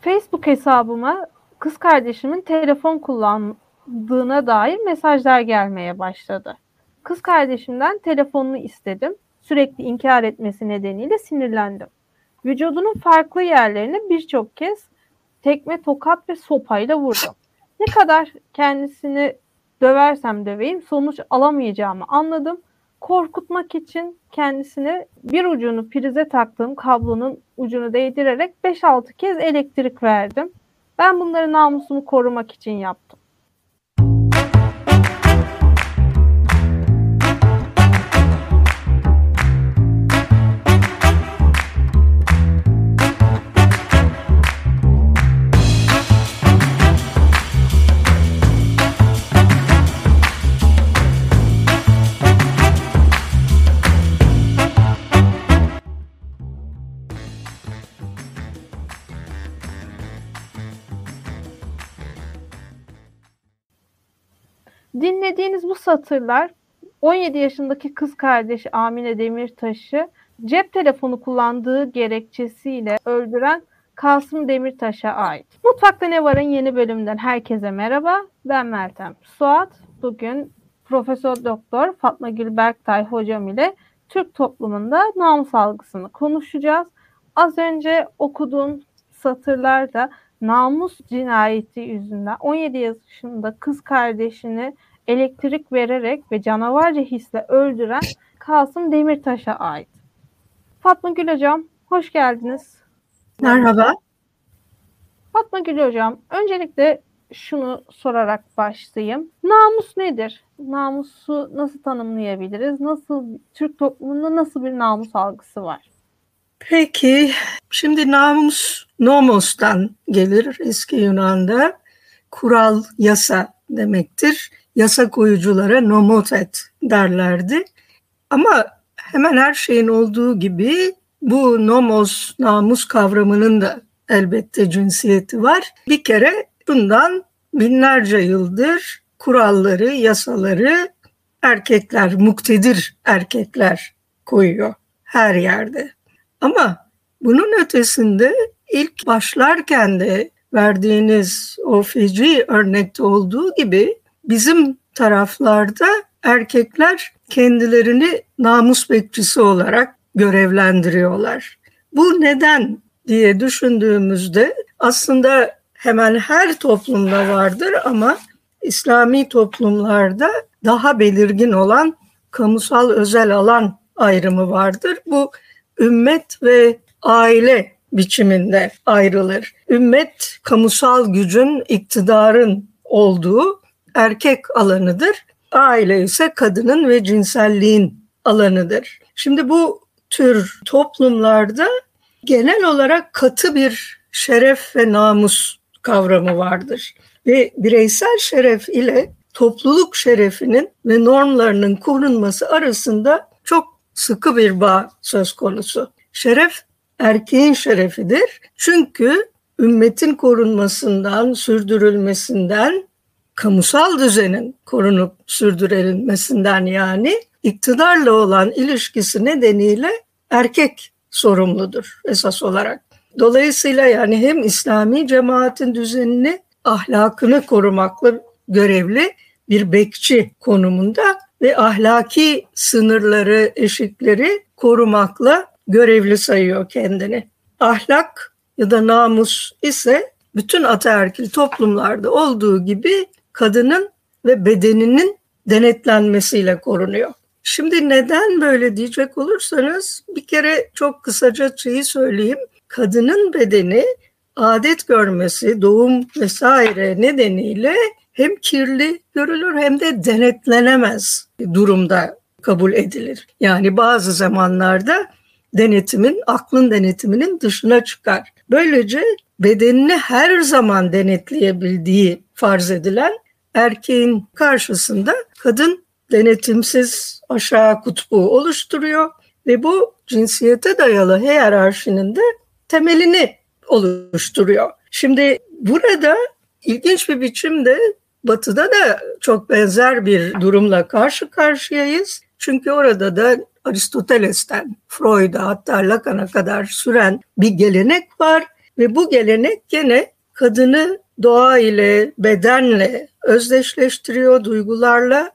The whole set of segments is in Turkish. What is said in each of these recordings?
Facebook hesabıma kız kardeşimin telefon kullandığına dair mesajlar gelmeye başladı. Kız kardeşimden telefonunu istedim. Sürekli inkar etmesi nedeniyle sinirlendim. Vücudunun farklı yerlerine birçok kez tekme, tokat ve sopayla vurdum. Ne kadar kendisini döversem döveyim sonuç alamayacağımı anladım. Korkutmak için kendisine bir ucunu prize taktığım kablonun ucunu değdirerek 5-6 kez elektrik verdim. Ben bunları namusumu korumak için yaptım. Dinlediğiniz bu satırlar 17 yaşındaki kız kardeşi Amine Demirtaş'ı cep telefonu kullandığı gerekçesiyle öldüren Kasım Demirtaş'a ait. Mutfakta Ne Var'ın yeni bölümünden herkese merhaba. Ben Meltem Suat. Bugün Profesör Doktor Fatma Gül Berktay hocam ile Türk toplumunda namus algısını konuşacağız. Az önce okuduğum satırlarda namus cinayeti yüzünden 17 yaşında kız kardeşini elektrik vererek ve canavarca hisle öldüren Kasım Demirtaş'a ait. Fatma Gül Hocam, hoş geldiniz. Merhaba. Fatma Gül Hocam, öncelikle şunu sorarak başlayayım. Namus nedir? Namusu nasıl tanımlayabiliriz? Nasıl Türk toplumunda nasıl bir namus algısı var? Peki, şimdi namus nomos'tan gelir eski Yunan'da. Kural, yasa demektir. Yasa koyuculara nomotet derlerdi. Ama hemen her şeyin olduğu gibi bu nomos, namus kavramının da elbette cinsiyeti var. Bir kere bundan binlerce yıldır kuralları, yasaları erkekler, muktedir erkekler koyuyor her yerde. Ama bunun ötesinde ilk başlarken de verdiğiniz o feci örnekte olduğu gibi bizim taraflarda erkekler kendilerini namus bekçisi olarak görevlendiriyorlar. Bu neden diye düşündüğümüzde aslında hemen her toplumda vardır ama İslami toplumlarda daha belirgin olan kamusal özel alan ayrımı vardır. Bu ümmet ve aile biçiminde ayrılır. Ümmet kamusal gücün, iktidarın olduğu erkek alanıdır. Aile ise kadının ve cinselliğin alanıdır. Şimdi bu tür toplumlarda genel olarak katı bir şeref ve namus kavramı vardır. Ve bireysel şeref ile topluluk şerefinin ve normlarının korunması arasında sıkı bir bağ söz konusu. Şeref erkeğin şerefidir. Çünkü ümmetin korunmasından, sürdürülmesinden, kamusal düzenin korunup sürdürülmesinden yani iktidarla olan ilişkisi nedeniyle erkek sorumludur esas olarak. Dolayısıyla yani hem İslami cemaatin düzenini, ahlakını korumakla görevli bir bekçi konumunda ve ahlaki sınırları, eşikleri korumakla görevli sayıyor kendini. Ahlak ya da namus ise bütün ataerkil toplumlarda olduğu gibi kadının ve bedeninin denetlenmesiyle korunuyor. Şimdi neden böyle diyecek olursanız bir kere çok kısaca şeyi söyleyeyim. Kadının bedeni adet görmesi, doğum vesaire nedeniyle hem kirli görülür hem de denetlenemez durumda kabul edilir. Yani bazı zamanlarda denetimin, aklın denetiminin dışına çıkar. Böylece bedenini her zaman denetleyebildiği farz edilen erkeğin karşısında kadın denetimsiz aşağı kutbu oluşturuyor ve bu cinsiyete dayalı hiyerarşinin de temelini oluşturuyor. Şimdi burada ilginç bir biçimde Batı'da da çok benzer bir durumla karşı karşıyayız. Çünkü orada da Aristoteles'ten Freud'a hatta Lacan'a kadar süren bir gelenek var. Ve bu gelenek gene kadını doğa ile, bedenle özdeşleştiriyor, duygularla,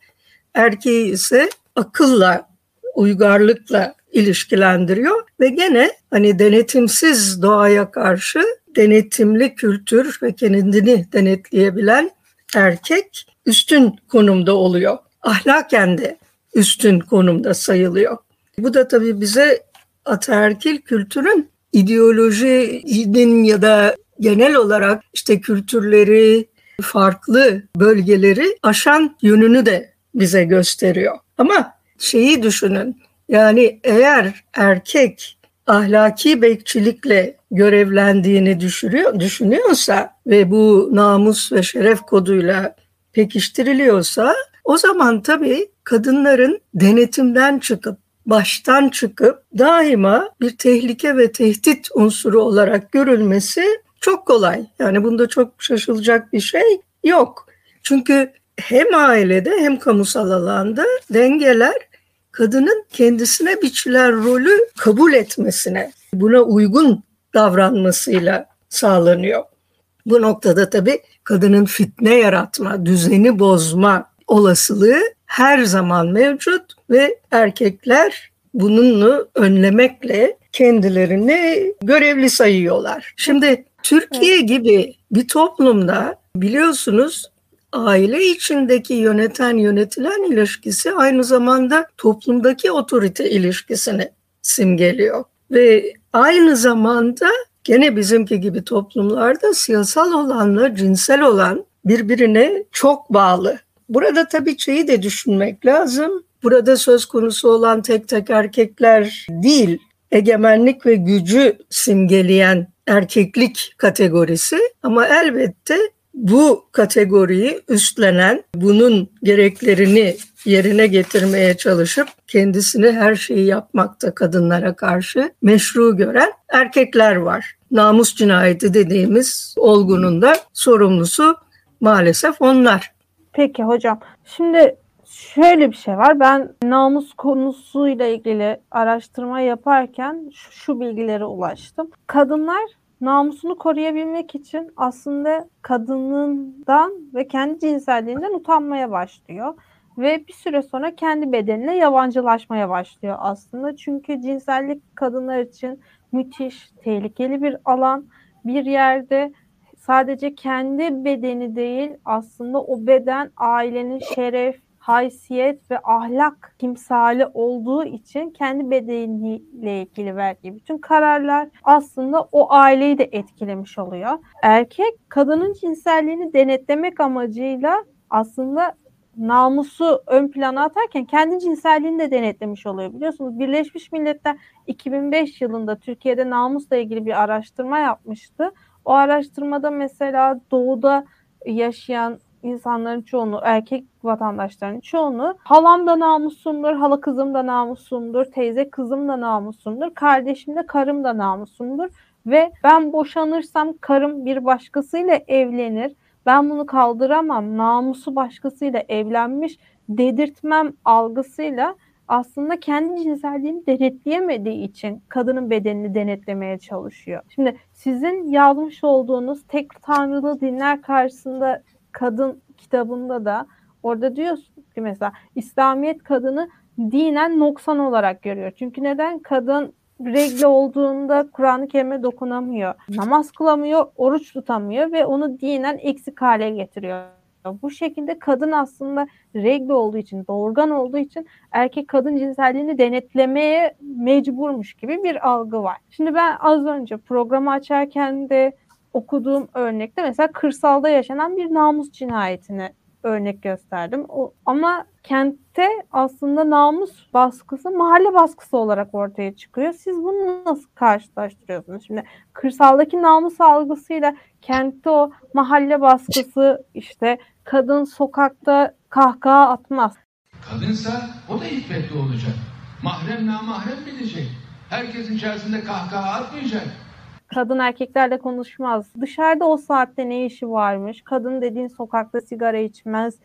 erkeği ise akılla, uygarlıkla ilişkilendiriyor. Ve gene hani denetimsiz doğaya karşı denetimli kültür ve kendini denetleyebilen erkek üstün konumda oluyor. Ahlaken de üstün konumda sayılıyor. Bu da tabii bize ataerkil kültürün ideolojinin ya da genel olarak işte kültürleri, farklı bölgeleri aşan yönünü de bize gösteriyor. Ama şeyi düşünün. Yani eğer erkek ahlaki bekçilikle görevlendiğini düşünüyor, düşünüyorsa ve bu namus ve şeref koduyla pekiştiriliyorsa o zaman tabii kadınların denetimden çıkıp baştan çıkıp daima bir tehlike ve tehdit unsuru olarak görülmesi çok kolay. Yani bunda çok şaşılacak bir şey yok. Çünkü hem ailede hem kamusal alanda dengeler kadının kendisine biçilen rolü kabul etmesine, buna uygun davranmasıyla sağlanıyor. Bu noktada tabii kadının fitne yaratma, düzeni bozma olasılığı her zaman mevcut ve erkekler bununla önlemekle kendilerini görevli sayıyorlar. Şimdi Türkiye gibi bir toplumda biliyorsunuz aile içindeki yöneten yönetilen ilişkisi aynı zamanda toplumdaki otorite ilişkisini simgeliyor. Ve aynı zamanda gene bizimki gibi toplumlarda siyasal olanla cinsel olan birbirine çok bağlı. Burada tabii şeyi de düşünmek lazım. Burada söz konusu olan tek tek erkekler değil, egemenlik ve gücü simgeleyen erkeklik kategorisi ama elbette bu kategoriyi üstlenen, bunun gereklerini yerine getirmeye çalışıp kendisini her şeyi yapmakta kadınlara karşı meşru gören erkekler var. Namus cinayeti dediğimiz olgunun da sorumlusu maalesef onlar. Peki hocam. Şimdi şöyle bir şey var. Ben namus konusuyla ilgili araştırma yaparken şu, şu bilgilere ulaştım. Kadınlar namusunu koruyabilmek için aslında kadınından ve kendi cinselliğinden utanmaya başlıyor. Ve bir süre sonra kendi bedenine yabancılaşmaya başlıyor aslında. Çünkü cinsellik kadınlar için müthiş, tehlikeli bir alan. Bir yerde sadece kendi bedeni değil aslında o beden ailenin şeref, haysiyet ve ahlak timsali olduğu için kendi bedeniyle ilgili verdiği bütün kararlar aslında o aileyi de etkilemiş oluyor. Erkek kadının cinselliğini denetlemek amacıyla aslında namusu ön plana atarken kendi cinselliğini de denetlemiş oluyor. Biliyorsunuz Birleşmiş Milletler 2005 yılında Türkiye'de namusla ilgili bir araştırma yapmıştı. O araştırmada mesela doğuda yaşayan insanların çoğunu, erkek vatandaşların çoğunu halam da namusumdur, hala kızım da namusumdur, teyze kızım da namusumdur, kardeşim de karım da namusumdur ve ben boşanırsam karım bir başkasıyla evlenir. Ben bunu kaldıramam. Namusu başkasıyla evlenmiş dedirtmem algısıyla aslında kendi cinselliğini denetleyemediği için kadının bedenini denetlemeye çalışıyor. Şimdi sizin yazmış olduğunuz tek tanrılı dinler karşısında kadın kitabında da orada diyorsun ki mesela İslamiyet kadını dinen noksan olarak görüyor. Çünkü neden? Kadın regle olduğunda Kur'an-ı Kerim'e dokunamıyor. Namaz kılamıyor, oruç tutamıyor ve onu dinen eksik hale getiriyor. Bu şekilde kadın aslında regle olduğu için, doğurgan olduğu için erkek kadın cinselliğini denetlemeye mecburmuş gibi bir algı var. Şimdi ben az önce programı açarken de okuduğum örnekte mesela kırsalda yaşanan bir namus cinayetini örnek gösterdim. O, ama kentte aslında namus baskısı mahalle baskısı olarak ortaya çıkıyor. Siz bunu nasıl karşılaştırıyorsunuz? Şimdi kırsaldaki namus algısıyla kentte o mahalle baskısı işte kadın sokakta kahkaha atmaz. Kadınsa o da iffetli olacak. Mahrem namahrem bilecek. Herkesin içerisinde kahkaha atmayacak kadın erkeklerle konuşmaz. Dışarıda o saatte ne işi varmış? Kadın dediğin sokakta sigara içmez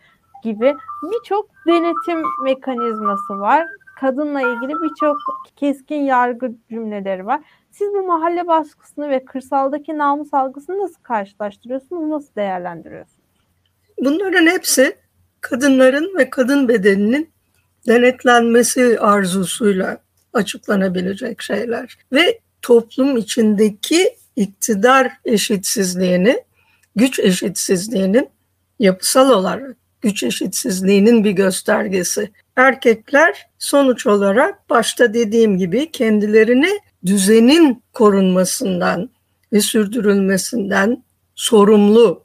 gibi birçok denetim mekanizması var. Kadınla ilgili birçok keskin yargı cümleleri var. Siz bu mahalle baskısını ve kırsaldaki namus algısını nasıl karşılaştırıyorsunuz, nasıl değerlendiriyorsunuz? Bunların hepsi kadınların ve kadın bedeninin denetlenmesi arzusuyla açıklanabilecek şeyler. Ve toplum içindeki iktidar eşitsizliğini, güç eşitsizliğinin yapısal olarak güç eşitsizliğinin bir göstergesi. Erkekler sonuç olarak başta dediğim gibi kendilerini düzenin korunmasından ve sürdürülmesinden sorumlu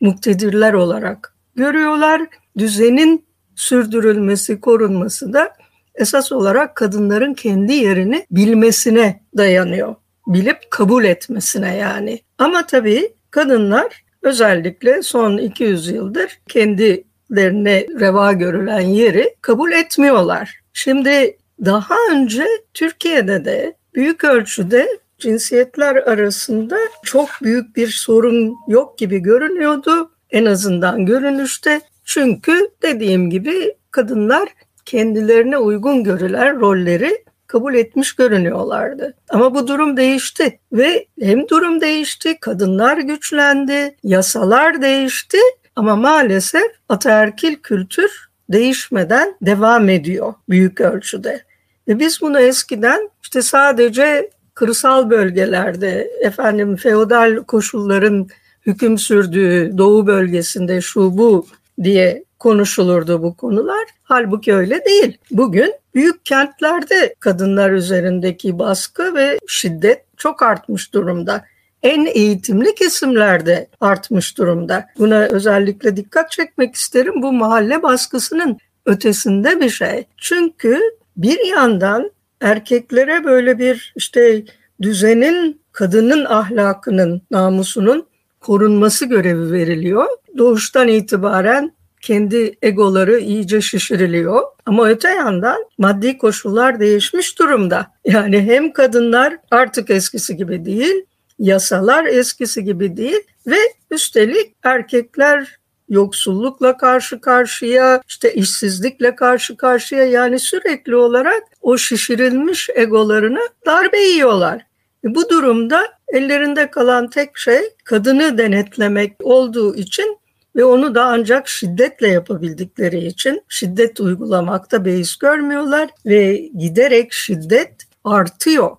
muktedirler olarak görüyorlar. Düzenin sürdürülmesi, korunması da esas olarak kadınların kendi yerini bilmesine dayanıyor. Bilip kabul etmesine yani. Ama tabii kadınlar özellikle son 200 yıldır kendilerine reva görülen yeri kabul etmiyorlar. Şimdi daha önce Türkiye'de de büyük ölçüde cinsiyetler arasında çok büyük bir sorun yok gibi görünüyordu. En azından görünüşte. Çünkü dediğim gibi kadınlar kendilerine uygun görülen rolleri kabul etmiş görünüyorlardı. Ama bu durum değişti ve hem durum değişti, kadınlar güçlendi, yasalar değişti ama maalesef ataerkil kültür değişmeden devam ediyor büyük ölçüde. Ve biz bunu eskiden işte sadece kırsal bölgelerde efendim feodal koşulların hüküm sürdüğü doğu bölgesinde şu bu diye konuşulurdu bu konular. Halbuki öyle değil. Bugün büyük kentlerde kadınlar üzerindeki baskı ve şiddet çok artmış durumda. En eğitimli kesimlerde artmış durumda. Buna özellikle dikkat çekmek isterim. Bu mahalle baskısının ötesinde bir şey. Çünkü bir yandan erkeklere böyle bir işte düzenin, kadının ahlakının, namusunun korunması görevi veriliyor. Doğuştan itibaren kendi egoları iyice şişiriliyor. Ama öte yandan maddi koşullar değişmiş durumda. Yani hem kadınlar artık eskisi gibi değil, yasalar eskisi gibi değil ve üstelik erkekler yoksullukla karşı karşıya, işte işsizlikle karşı karşıya yani sürekli olarak o şişirilmiş egolarını darbe yiyorlar. E, bu durumda ellerinde kalan tek şey kadını denetlemek olduğu için ve onu da ancak şiddetle yapabildikleri için şiddet uygulamakta beis görmüyorlar ve giderek şiddet artıyor.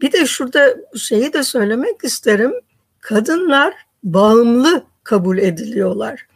Bir de şurada şeyi de söylemek isterim. Kadınlar bağımlı kabul ediliyorlar.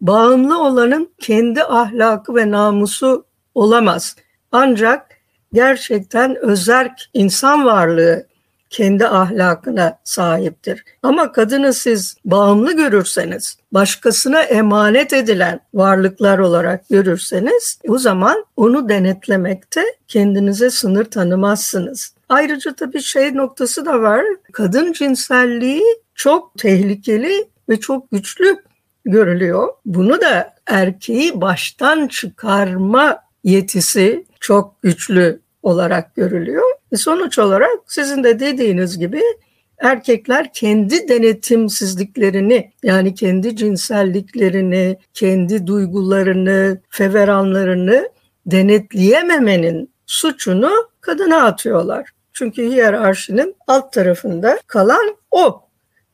Bağımlı olanın kendi ahlakı ve namusu olamaz. Ancak gerçekten özerk insan varlığı kendi ahlakına sahiptir. Ama kadını siz bağımlı görürseniz, başkasına emanet edilen varlıklar olarak görürseniz o zaman onu denetlemekte kendinize sınır tanımazsınız. Ayrıca tabii şey noktası da var. Kadın cinselliği çok tehlikeli ve çok güçlü görülüyor. Bunu da erkeği baştan çıkarma yetisi çok güçlü olarak görülüyor. E sonuç olarak sizin de dediğiniz gibi erkekler kendi denetimsizliklerini yani kendi cinselliklerini, kendi duygularını, feveranlarını denetleyememenin suçunu kadına atıyorlar. Çünkü hiyerarşinin alt tarafında kalan o.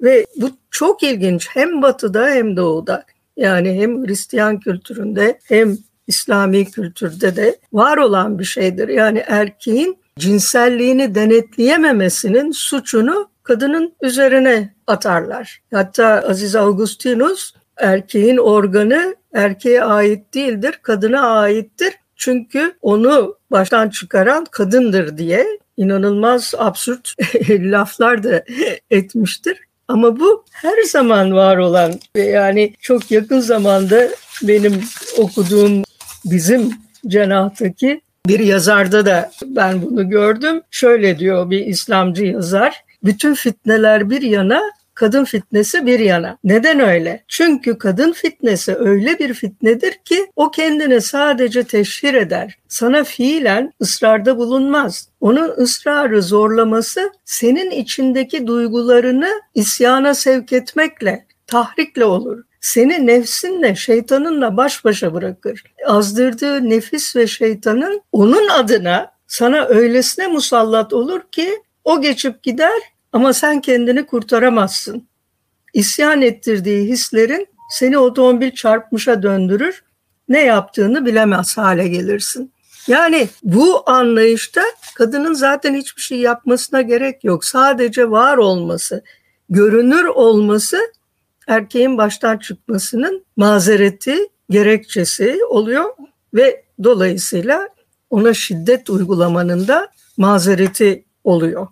Ve bu çok ilginç hem batıda hem doğuda. Yani hem Hristiyan kültüründe hem İslami kültürde de var olan bir şeydir. Yani erkeğin cinselliğini denetleyememesinin suçunu kadının üzerine atarlar. Hatta Aziz Augustinus erkeğin organı erkeğe ait değildir, kadına aittir. Çünkü onu baştan çıkaran kadındır diye inanılmaz absürt laflar da etmiştir. Ama bu her zaman var olan yani çok yakın zamanda benim okuduğum bizim cenahtaki bir yazarda da ben bunu gördüm. Şöyle diyor bir İslamcı yazar. Bütün fitneler bir yana, kadın fitnesi bir yana. Neden öyle? Çünkü kadın fitnesi öyle bir fitnedir ki o kendini sadece teşhir eder. Sana fiilen ısrarda bulunmaz. Onun ısrarı zorlaması senin içindeki duygularını isyana sevk etmekle, tahrikle olur seni nefsinle, şeytanınla baş başa bırakır. Azdırdığı nefis ve şeytanın onun adına sana öylesine musallat olur ki O geçip gider ama sen kendini kurtaramazsın. İsyan ettirdiği hislerin seni otomobil çarpmışa döndürür. Ne yaptığını bilemez hale gelirsin. Yani bu anlayışta kadının zaten hiçbir şey yapmasına gerek yok. Sadece var olması, görünür olması erkeğin baştan çıkmasının mazereti, gerekçesi oluyor ve dolayısıyla ona şiddet uygulamanın da mazereti oluyor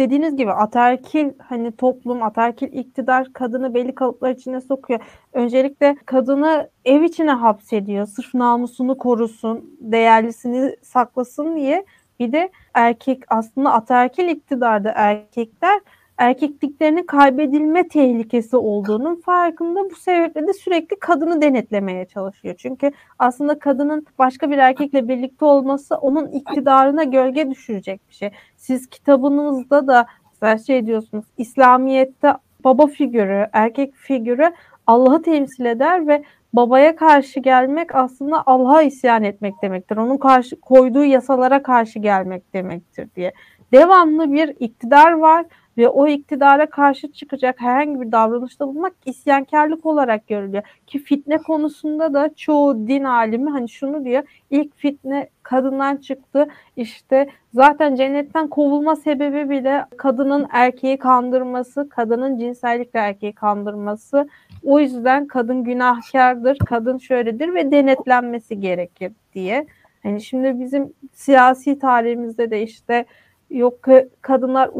dediğiniz gibi ataerkil hani toplum, ataerkil iktidar kadını belli kalıplar içine sokuyor. Öncelikle kadını ev içine hapsediyor. Sırf namusunu korusun, değerlisini saklasın diye. Bir de erkek aslında ataerkil iktidarda erkekler erkekliklerinin kaybedilme tehlikesi olduğunun farkında. Bu sebeple de sürekli kadını denetlemeye çalışıyor. Çünkü aslında kadının başka bir erkekle birlikte olması onun iktidarına gölge düşürecek bir şey. Siz kitabınızda da mesela şey diyorsunuz İslamiyet'te baba figürü, erkek figürü Allah'ı temsil eder ve babaya karşı gelmek aslında Allah'a isyan etmek demektir. Onun karşı koyduğu yasalara karşı gelmek demektir diye. Devamlı bir iktidar var ve o iktidara karşı çıkacak herhangi bir davranışta bulunmak isyankarlık olarak görülüyor. Ki fitne konusunda da çoğu din alimi hani şunu diyor. ilk fitne kadından çıktı. İşte zaten cennetten kovulma sebebi bile kadının erkeği kandırması, kadının cinsellikle erkeği kandırması. O yüzden kadın günahkardır, kadın şöyledir ve denetlenmesi gerekir diye. Yani şimdi bizim siyasi tarihimizde de işte yok kadınlar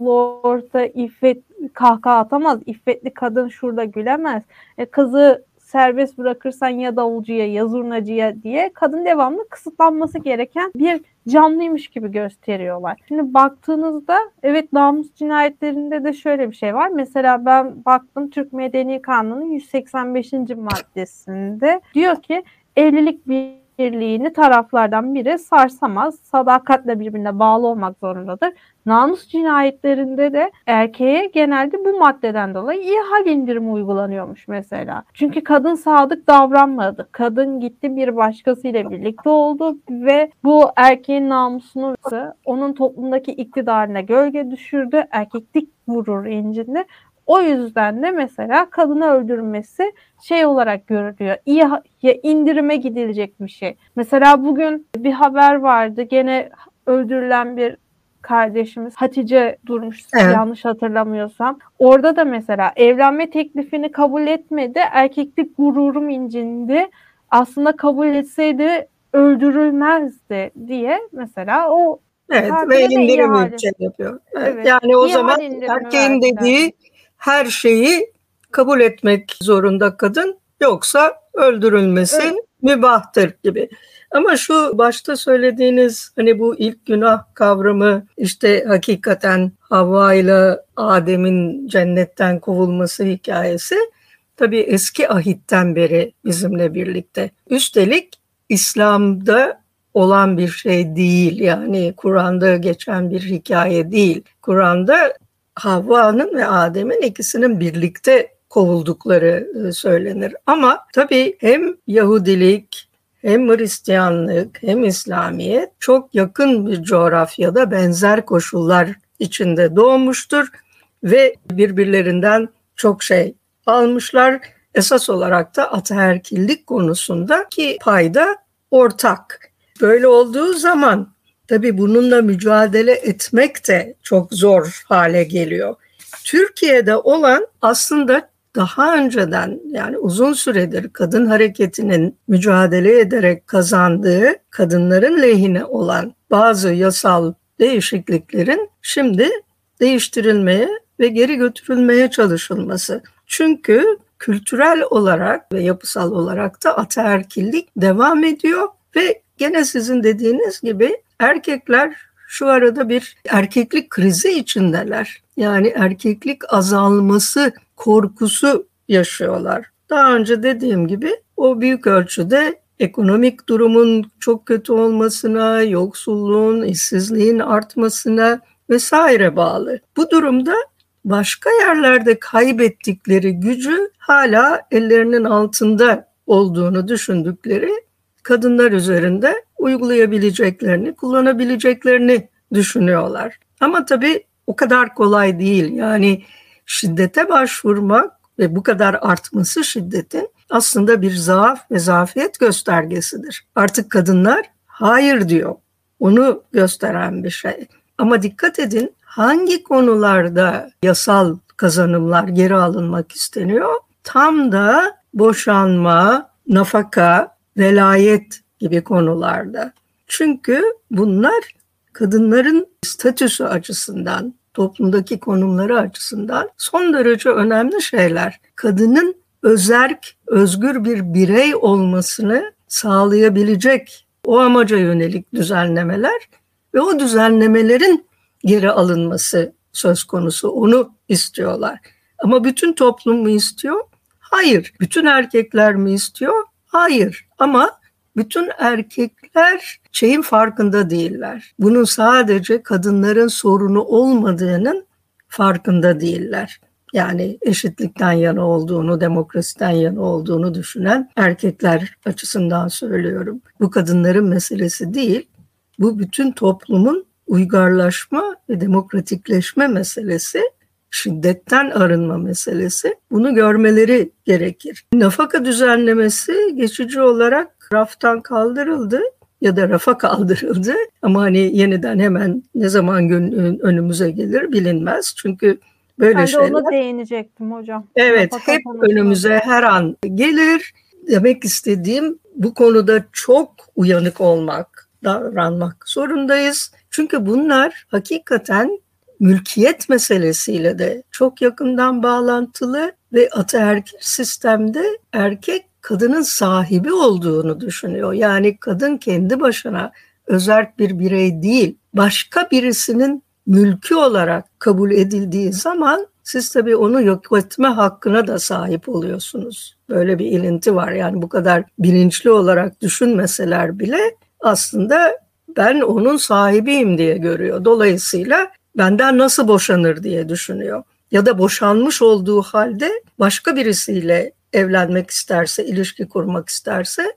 orta iffet kahkaha atamaz. İffetli kadın şurada gülemez. E, kızı serbest bırakırsan ya davulcuya ya zurnacıya diye kadın devamlı kısıtlanması gereken bir canlıymış gibi gösteriyorlar. Şimdi baktığınızda evet namus cinayetlerinde de şöyle bir şey var. Mesela ben baktım Türk Medeni Kanunu 185. maddesinde diyor ki evlilik bir birliğini taraflardan biri sarsamaz. Sadakatle birbirine bağlı olmak zorundadır. Namus cinayetlerinde de erkeğe genelde bu maddeden dolayı iyi hal indirimi uygulanıyormuş mesela. Çünkü kadın sadık davranmadı. Kadın gitti bir başkasıyla birlikte oldu ve bu erkeğin namusunu onun toplumdaki iktidarına gölge düşürdü. Erkeklik vurur incinde. O yüzden de mesela kadını öldürmesi şey olarak görülüyor. İyi ya indirime gidilecek bir şey. Mesela bugün bir haber vardı. Gene öldürülen bir kardeşimiz Hatice Durmuş evet. yanlış hatırlamıyorsam. Orada da mesela evlenme teklifini kabul etmedi. Erkeklik gururum incindi. Aslında kabul etseydi öldürülmezdi diye mesela o Evet ve indirim şey yapıyor. Evet, evet. Yani o zaman erkeğin dediği her şeyi kabul etmek zorunda kadın yoksa öldürülmesi evet. mübahtır gibi. Ama şu başta söylediğiniz hani bu ilk günah kavramı işte hakikaten Havva ile Adem'in cennetten kovulması hikayesi tabii eski ahitten beri bizimle birlikte. Üstelik İslam'da olan bir şey değil yani Kur'an'da geçen bir hikaye değil. Kur'an'da Havva'nın ve Adem'in ikisinin birlikte kovuldukları e, söylenir. Ama tabii hem Yahudilik hem Hristiyanlık hem İslamiyet çok yakın bir coğrafyada benzer koşullar içinde doğmuştur ve birbirlerinden çok şey almışlar. Esas olarak da ataerkillik konusunda ki payda ortak. Böyle olduğu zaman Tabii bununla mücadele etmek de çok zor hale geliyor. Türkiye'de olan aslında daha önceden yani uzun süredir kadın hareketinin mücadele ederek kazandığı kadınların lehine olan bazı yasal değişikliklerin şimdi değiştirilmeye ve geri götürülmeye çalışılması. Çünkü kültürel olarak ve yapısal olarak da ataerkillik devam ediyor ve gene sizin dediğiniz gibi Erkekler şu arada bir erkeklik krizi içindeler. Yani erkeklik azalması korkusu yaşıyorlar. Daha önce dediğim gibi o büyük ölçüde ekonomik durumun çok kötü olmasına, yoksulluğun, işsizliğin artmasına vesaire bağlı. Bu durumda başka yerlerde kaybettikleri gücü hala ellerinin altında olduğunu düşündükleri kadınlar üzerinde uygulayabileceklerini, kullanabileceklerini düşünüyorlar. Ama tabii o kadar kolay değil. Yani şiddete başvurmak ve bu kadar artması şiddetin aslında bir zaaf ve zafiyet göstergesidir. Artık kadınlar hayır diyor. Onu gösteren bir şey. Ama dikkat edin hangi konularda yasal kazanımlar geri alınmak isteniyor? Tam da boşanma, nafaka, velayet gibi konularda. Çünkü bunlar kadınların statüsü açısından, toplumdaki konumları açısından son derece önemli şeyler. Kadının özerk, özgür bir birey olmasını sağlayabilecek o amaca yönelik düzenlemeler ve o düzenlemelerin geri alınması söz konusu. Onu istiyorlar. Ama bütün toplum mu istiyor? Hayır. Bütün erkekler mi istiyor? Hayır. Ama bütün erkekler şeyin farkında değiller. Bunun sadece kadınların sorunu olmadığının farkında değiller. Yani eşitlikten yana olduğunu, demokrasiden yana olduğunu düşünen erkekler açısından söylüyorum. Bu kadınların meselesi değil. Bu bütün toplumun uygarlaşma ve demokratikleşme meselesi şiddetten arınma meselesi. Bunu görmeleri gerekir. Nafaka düzenlemesi geçici olarak raftan kaldırıldı ya da rafa kaldırıldı. Ama hani yeniden hemen ne zaman önümüze gelir bilinmez. Çünkü böyle ben şeyler. Ben de ona değinecektim hocam. Evet nafaka hep önümüze her an gelir. Demek istediğim bu konuda çok uyanık olmak, davranmak zorundayız. Çünkü bunlar hakikaten mülkiyet meselesiyle de çok yakından bağlantılı ve ataerkil sistemde erkek kadının sahibi olduğunu düşünüyor. Yani kadın kendi başına özerk bir birey değil, başka birisinin mülkü olarak kabul edildiği zaman siz tabii onu yok etme hakkına da sahip oluyorsunuz. Böyle bir ilinti var. Yani bu kadar bilinçli olarak düşünmeseler bile aslında ben onun sahibiyim diye görüyor. Dolayısıyla benden nasıl boşanır diye düşünüyor. Ya da boşanmış olduğu halde başka birisiyle evlenmek isterse, ilişki kurmak isterse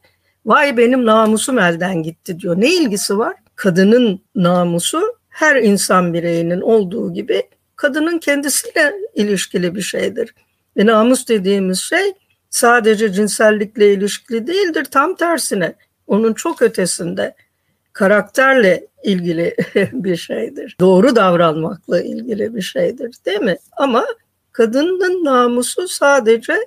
vay benim namusum elden gitti diyor. Ne ilgisi var? Kadının namusu her insan bireyinin olduğu gibi kadının kendisiyle ilişkili bir şeydir. Ve namus dediğimiz şey sadece cinsellikle ilişkili değildir. Tam tersine onun çok ötesinde karakterle ilgili bir şeydir. Doğru davranmakla ilgili bir şeydir değil mi? Ama kadının namusu sadece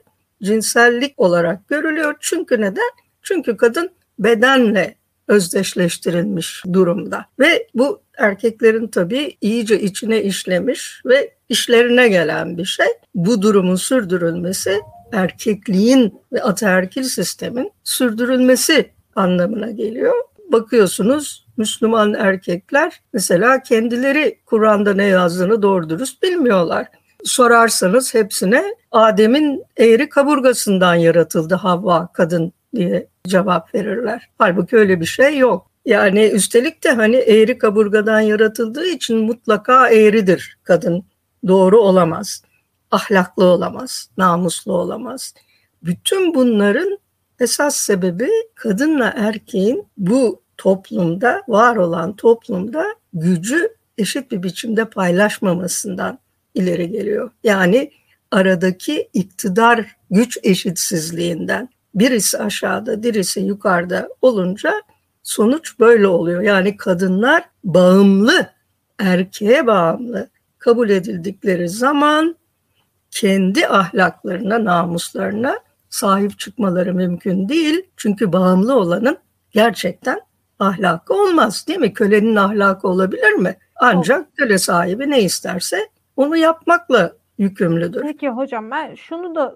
cinsellik olarak görülüyor. Çünkü neden? Çünkü kadın bedenle özdeşleştirilmiş durumda. Ve bu erkeklerin tabii iyice içine işlemiş ve işlerine gelen bir şey. Bu durumun sürdürülmesi erkekliğin ve ataerkil sistemin sürdürülmesi anlamına geliyor bakıyorsunuz Müslüman erkekler mesela kendileri Kur'an'da ne yazdığını doğru dürüst bilmiyorlar. Sorarsanız hepsine Adem'in eğri kaburgasından yaratıldı Havva kadın diye cevap verirler. Halbuki öyle bir şey yok. Yani üstelik de hani eğri kaburgadan yaratıldığı için mutlaka eğridir kadın. Doğru olamaz. Ahlaklı olamaz, namuslu olamaz. Bütün bunların esas sebebi kadınla erkeğin bu toplumda, var olan toplumda gücü eşit bir biçimde paylaşmamasından ileri geliyor. Yani aradaki iktidar güç eşitsizliğinden birisi aşağıda, birisi yukarıda olunca sonuç böyle oluyor. Yani kadınlar bağımlı, erkeğe bağımlı kabul edildikleri zaman kendi ahlaklarına, namuslarına sahip çıkmaları mümkün değil. Çünkü bağımlı olanın gerçekten ahlakı olmaz değil mi? Kölenin ahlakı olabilir mi? Ancak köle sahibi ne isterse onu yapmakla yükümlüdür. Peki hocam ben şunu da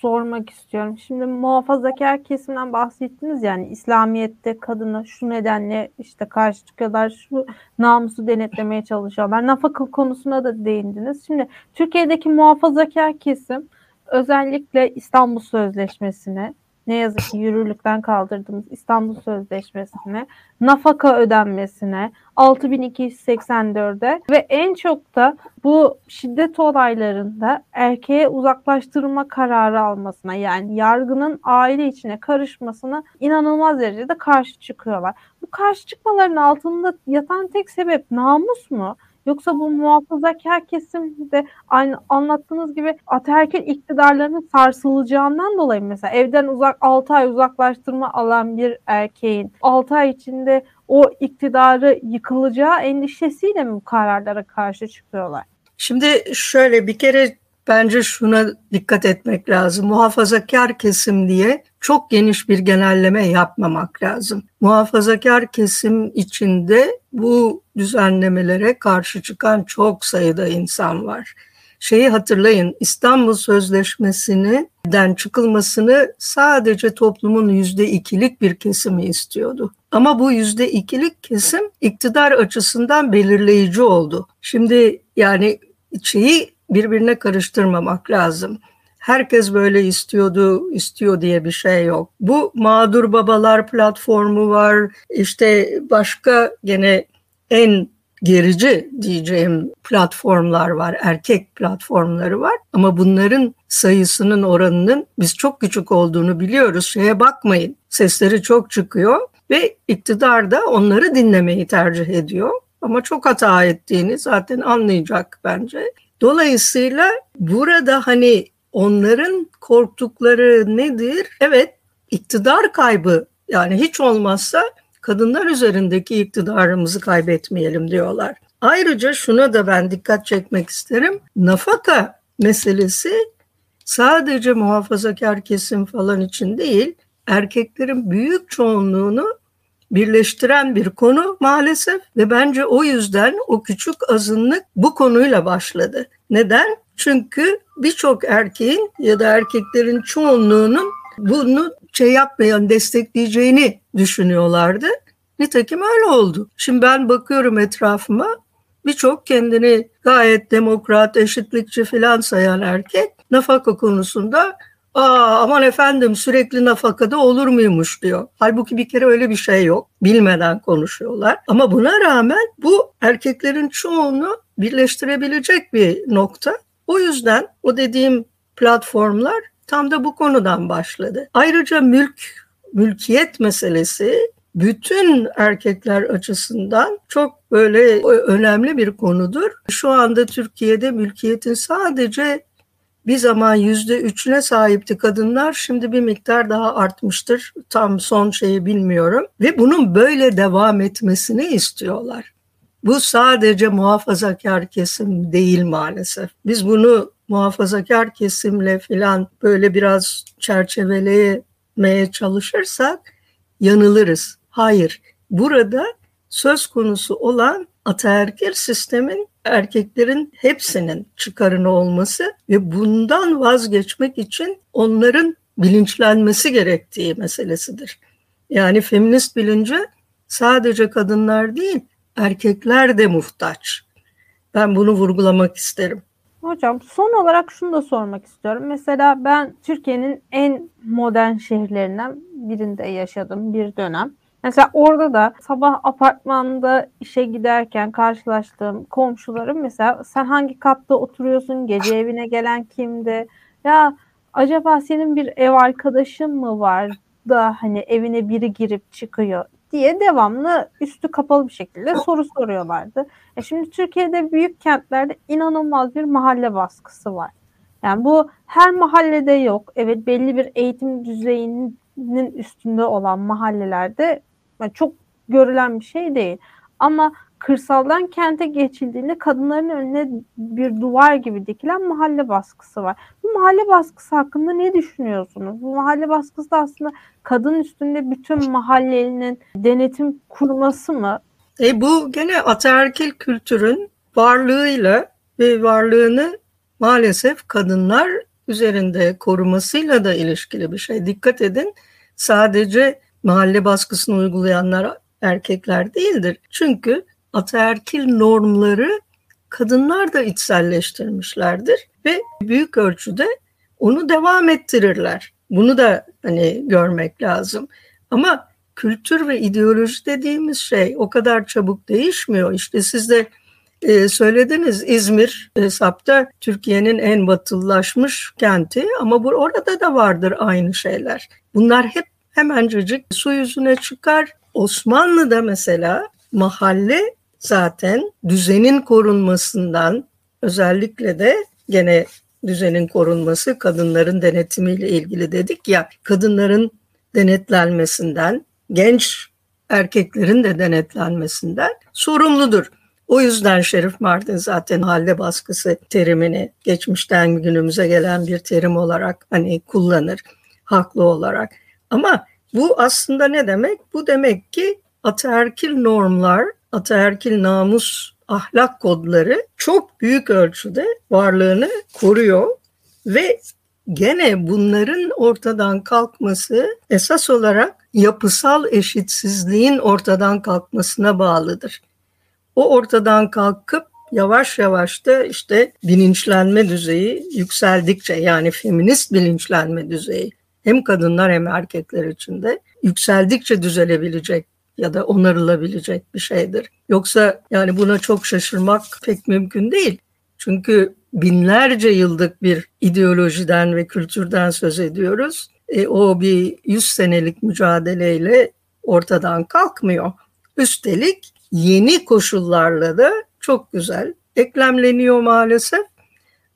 sormak istiyorum. Şimdi muhafazakar kesimden bahsettiniz yani İslamiyet'te kadına şu nedenle işte karşı çıkıyorlar, şu namusu denetlemeye çalışıyorlar. Nafaka konusuna da değindiniz. Şimdi Türkiye'deki muhafazakar kesim özellikle İstanbul Sözleşmesi'ne ne yazık ki yürürlükten kaldırdığımız İstanbul Sözleşmesi'ne, nafaka ödenmesine, 6284'e ve en çok da bu şiddet olaylarında erkeğe uzaklaştırma kararı almasına yani yargının aile içine karışmasına inanılmaz derecede karşı çıkıyorlar. Bu karşı çıkmaların altında yatan tek sebep namus mu? Yoksa bu muhafazakar kesim de aynı anlattığınız gibi ataerkil iktidarlarının sarsılacağından dolayı mesela evden uzak 6 ay uzaklaştırma alan bir erkeğin 6 ay içinde o iktidarı yıkılacağı endişesiyle mi bu kararlara karşı çıkıyorlar? Şimdi şöyle bir kere bence şuna dikkat etmek lazım. Muhafazakar kesim diye çok geniş bir genelleme yapmamak lazım. Muhafazakar kesim içinde bu düzenlemelere karşı çıkan çok sayıda insan var. Şeyi hatırlayın İstanbul Sözleşmesi'nden çıkılmasını sadece toplumun yüzde ikilik bir kesimi istiyordu. Ama bu yüzde ikilik kesim iktidar açısından belirleyici oldu. Şimdi yani şeyi birbirine karıştırmamak lazım. Herkes böyle istiyordu, istiyor diye bir şey yok. Bu mağdur babalar platformu var. İşte başka gene en gerici diyeceğim platformlar var, erkek platformları var. Ama bunların sayısının oranının biz çok küçük olduğunu biliyoruz. Şeye bakmayın, sesleri çok çıkıyor ve iktidar da onları dinlemeyi tercih ediyor. Ama çok hata ettiğini zaten anlayacak bence. Dolayısıyla burada hani onların korktukları nedir? Evet iktidar kaybı yani hiç olmazsa kadınlar üzerindeki iktidarımızı kaybetmeyelim diyorlar. Ayrıca şuna da ben dikkat çekmek isterim. Nafaka meselesi sadece muhafazakar kesim falan için değil, erkeklerin büyük çoğunluğunu birleştiren bir konu maalesef ve bence o yüzden o küçük azınlık bu konuyla başladı. Neden? Çünkü birçok erkeğin ya da erkeklerin çoğunluğunun bunu şey yapmayan, destekleyeceğini düşünüyorlardı. Nitekim öyle oldu. Şimdi ben bakıyorum etrafıma birçok kendini gayet demokrat, eşitlikçi filan sayan erkek nafaka konusunda Aa, aman efendim sürekli nafakada olur muymuş diyor. Halbuki bir kere öyle bir şey yok. Bilmeden konuşuyorlar. Ama buna rağmen bu erkeklerin çoğunu birleştirebilecek bir nokta. O yüzden o dediğim platformlar tam da bu konudan başladı. Ayrıca mülk, mülkiyet meselesi bütün erkekler açısından çok böyle önemli bir konudur. Şu anda Türkiye'de mülkiyetin sadece bir zaman yüzde üçüne sahipti kadınlar. Şimdi bir miktar daha artmıştır. Tam son şeyi bilmiyorum. Ve bunun böyle devam etmesini istiyorlar. Bu sadece muhafazakar kesim değil maalesef. Biz bunu muhafazakar kesimle filan böyle biraz çerçevelemeye çalışırsak yanılırız. Hayır. Burada söz konusu olan ataerkil sistemin erkeklerin hepsinin çıkarını olması ve bundan vazgeçmek için onların bilinçlenmesi gerektiği meselesidir. Yani feminist bilince sadece kadınlar değil, erkekler de muhtaç. Ben bunu vurgulamak isterim. Hocam son olarak şunu da sormak istiyorum. Mesela ben Türkiye'nin en modern şehirlerinden birinde yaşadım bir dönem. Mesela orada da sabah apartmanda işe giderken karşılaştığım komşularım mesela sen hangi katta oturuyorsun, gece evine gelen kimdi? Ya acaba senin bir ev arkadaşın mı var da hani evine biri girip çıkıyor diye devamlı üstü kapalı bir şekilde soru soruyorlardı. E şimdi Türkiye'de büyük kentlerde inanılmaz bir mahalle baskısı var. Yani bu her mahallede yok. Evet belli bir eğitim düzeyinin üstünde olan mahallelerde yani çok görülen bir şey değil. Ama kırsaldan kente geçildiğinde kadınların önüne bir duvar gibi dikilen mahalle baskısı var. Bu mahalle baskısı hakkında ne düşünüyorsunuz? Bu mahalle baskısı da aslında kadın üstünde bütün mahallenin denetim kurması mı? E bu gene ataerkil kültürün varlığıyla ve varlığını maalesef kadınlar üzerinde korumasıyla da ilişkili bir şey. Dikkat edin sadece mahalle baskısını uygulayanlar erkekler değildir. Çünkü ataerkil normları kadınlar da içselleştirmişlerdir ve büyük ölçüde onu devam ettirirler. Bunu da hani görmek lazım. Ama kültür ve ideoloji dediğimiz şey o kadar çabuk değişmiyor. İşte siz de e, söylediniz İzmir hesapta Türkiye'nin en batılılaşmış kenti ama bu orada da vardır aynı şeyler. Bunlar hep hemencecik su yüzüne çıkar. Osmanlı'da mesela mahalle zaten düzenin korunmasından özellikle de gene düzenin korunması kadınların denetimiyle ilgili dedik ya kadınların denetlenmesinden genç erkeklerin de denetlenmesinden sorumludur. O yüzden Şerif Mardin zaten mahalle baskısı terimini geçmişten günümüze gelen bir terim olarak hani kullanır haklı olarak. Ama bu aslında ne demek? Bu demek ki ataerkil normlar, ataerkil namus ahlak kodları çok büyük ölçüde varlığını koruyor ve gene bunların ortadan kalkması esas olarak yapısal eşitsizliğin ortadan kalkmasına bağlıdır. O ortadan kalkıp yavaş yavaş da işte bilinçlenme düzeyi yükseldikçe yani feminist bilinçlenme düzeyi hem kadınlar hem erkekler için de yükseldikçe düzelebilecek ya da onarılabilecek bir şeydir. Yoksa yani buna çok şaşırmak pek mümkün değil. Çünkü binlerce yıllık bir ideolojiden ve kültürden söz ediyoruz. E, o bir yüz senelik mücadeleyle ortadan kalkmıyor. Üstelik yeni koşullarla da çok güzel eklemleniyor maalesef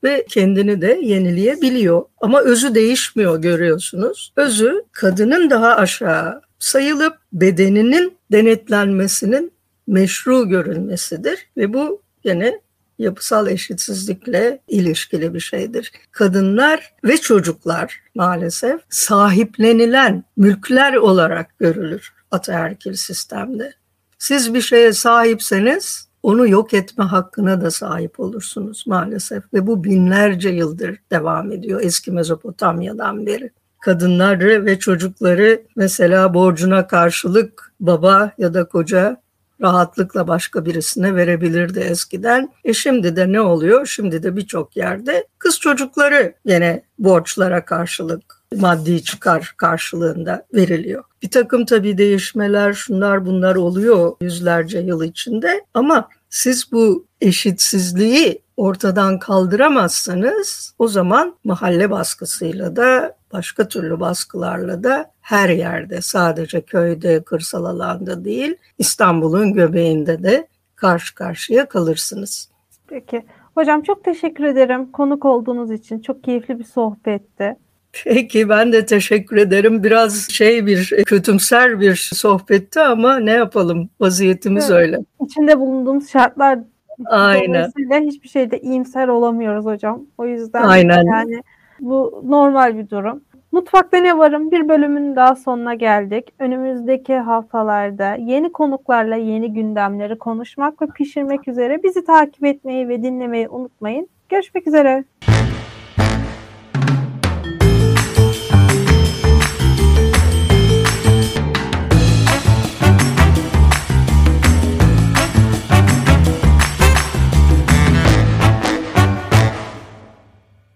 ve kendini de yenileyebiliyor. Ama özü değişmiyor görüyorsunuz. Özü kadının daha aşağı sayılıp bedeninin denetlenmesinin meşru görülmesidir ve bu yine yapısal eşitsizlikle ilişkili bir şeydir. Kadınlar ve çocuklar maalesef sahiplenilen mülkler olarak görülür ataerkil sistemde. Siz bir şeye sahipseniz onu yok etme hakkına da sahip olursunuz maalesef ve bu binlerce yıldır devam ediyor eski Mezopotamya'dan beri kadınları ve çocukları mesela borcuna karşılık baba ya da koca rahatlıkla başka birisine verebilirdi eskiden. E şimdi de ne oluyor? Şimdi de birçok yerde kız çocukları yine borçlara karşılık maddi çıkar karşılığında veriliyor. Bir takım tabii değişmeler şunlar bunlar oluyor yüzlerce yıl içinde ama siz bu eşitsizliği ortadan kaldıramazsanız o zaman mahalle baskısıyla da başka türlü baskılarla da her yerde sadece köyde, kırsal alanda değil İstanbul'un göbeğinde de karşı karşıya kalırsınız. Peki. Hocam çok teşekkür ederim konuk olduğunuz için. Çok keyifli bir sohbetti. Peki ben de teşekkür ederim. Biraz şey bir kötümser bir sohbetti ama ne yapalım vaziyetimiz evet. öyle. İçinde bulunduğumuz şartlar Aynen. Hiçbir şeyde iyimser olamıyoruz hocam. O yüzden Aynen. yani bu normal bir durum. Mutfakta ne varım bir bölümün daha sonuna geldik. Önümüzdeki haftalarda yeni konuklarla yeni gündemleri konuşmak ve pişirmek üzere bizi takip etmeyi ve dinlemeyi unutmayın. Görüşmek üzere.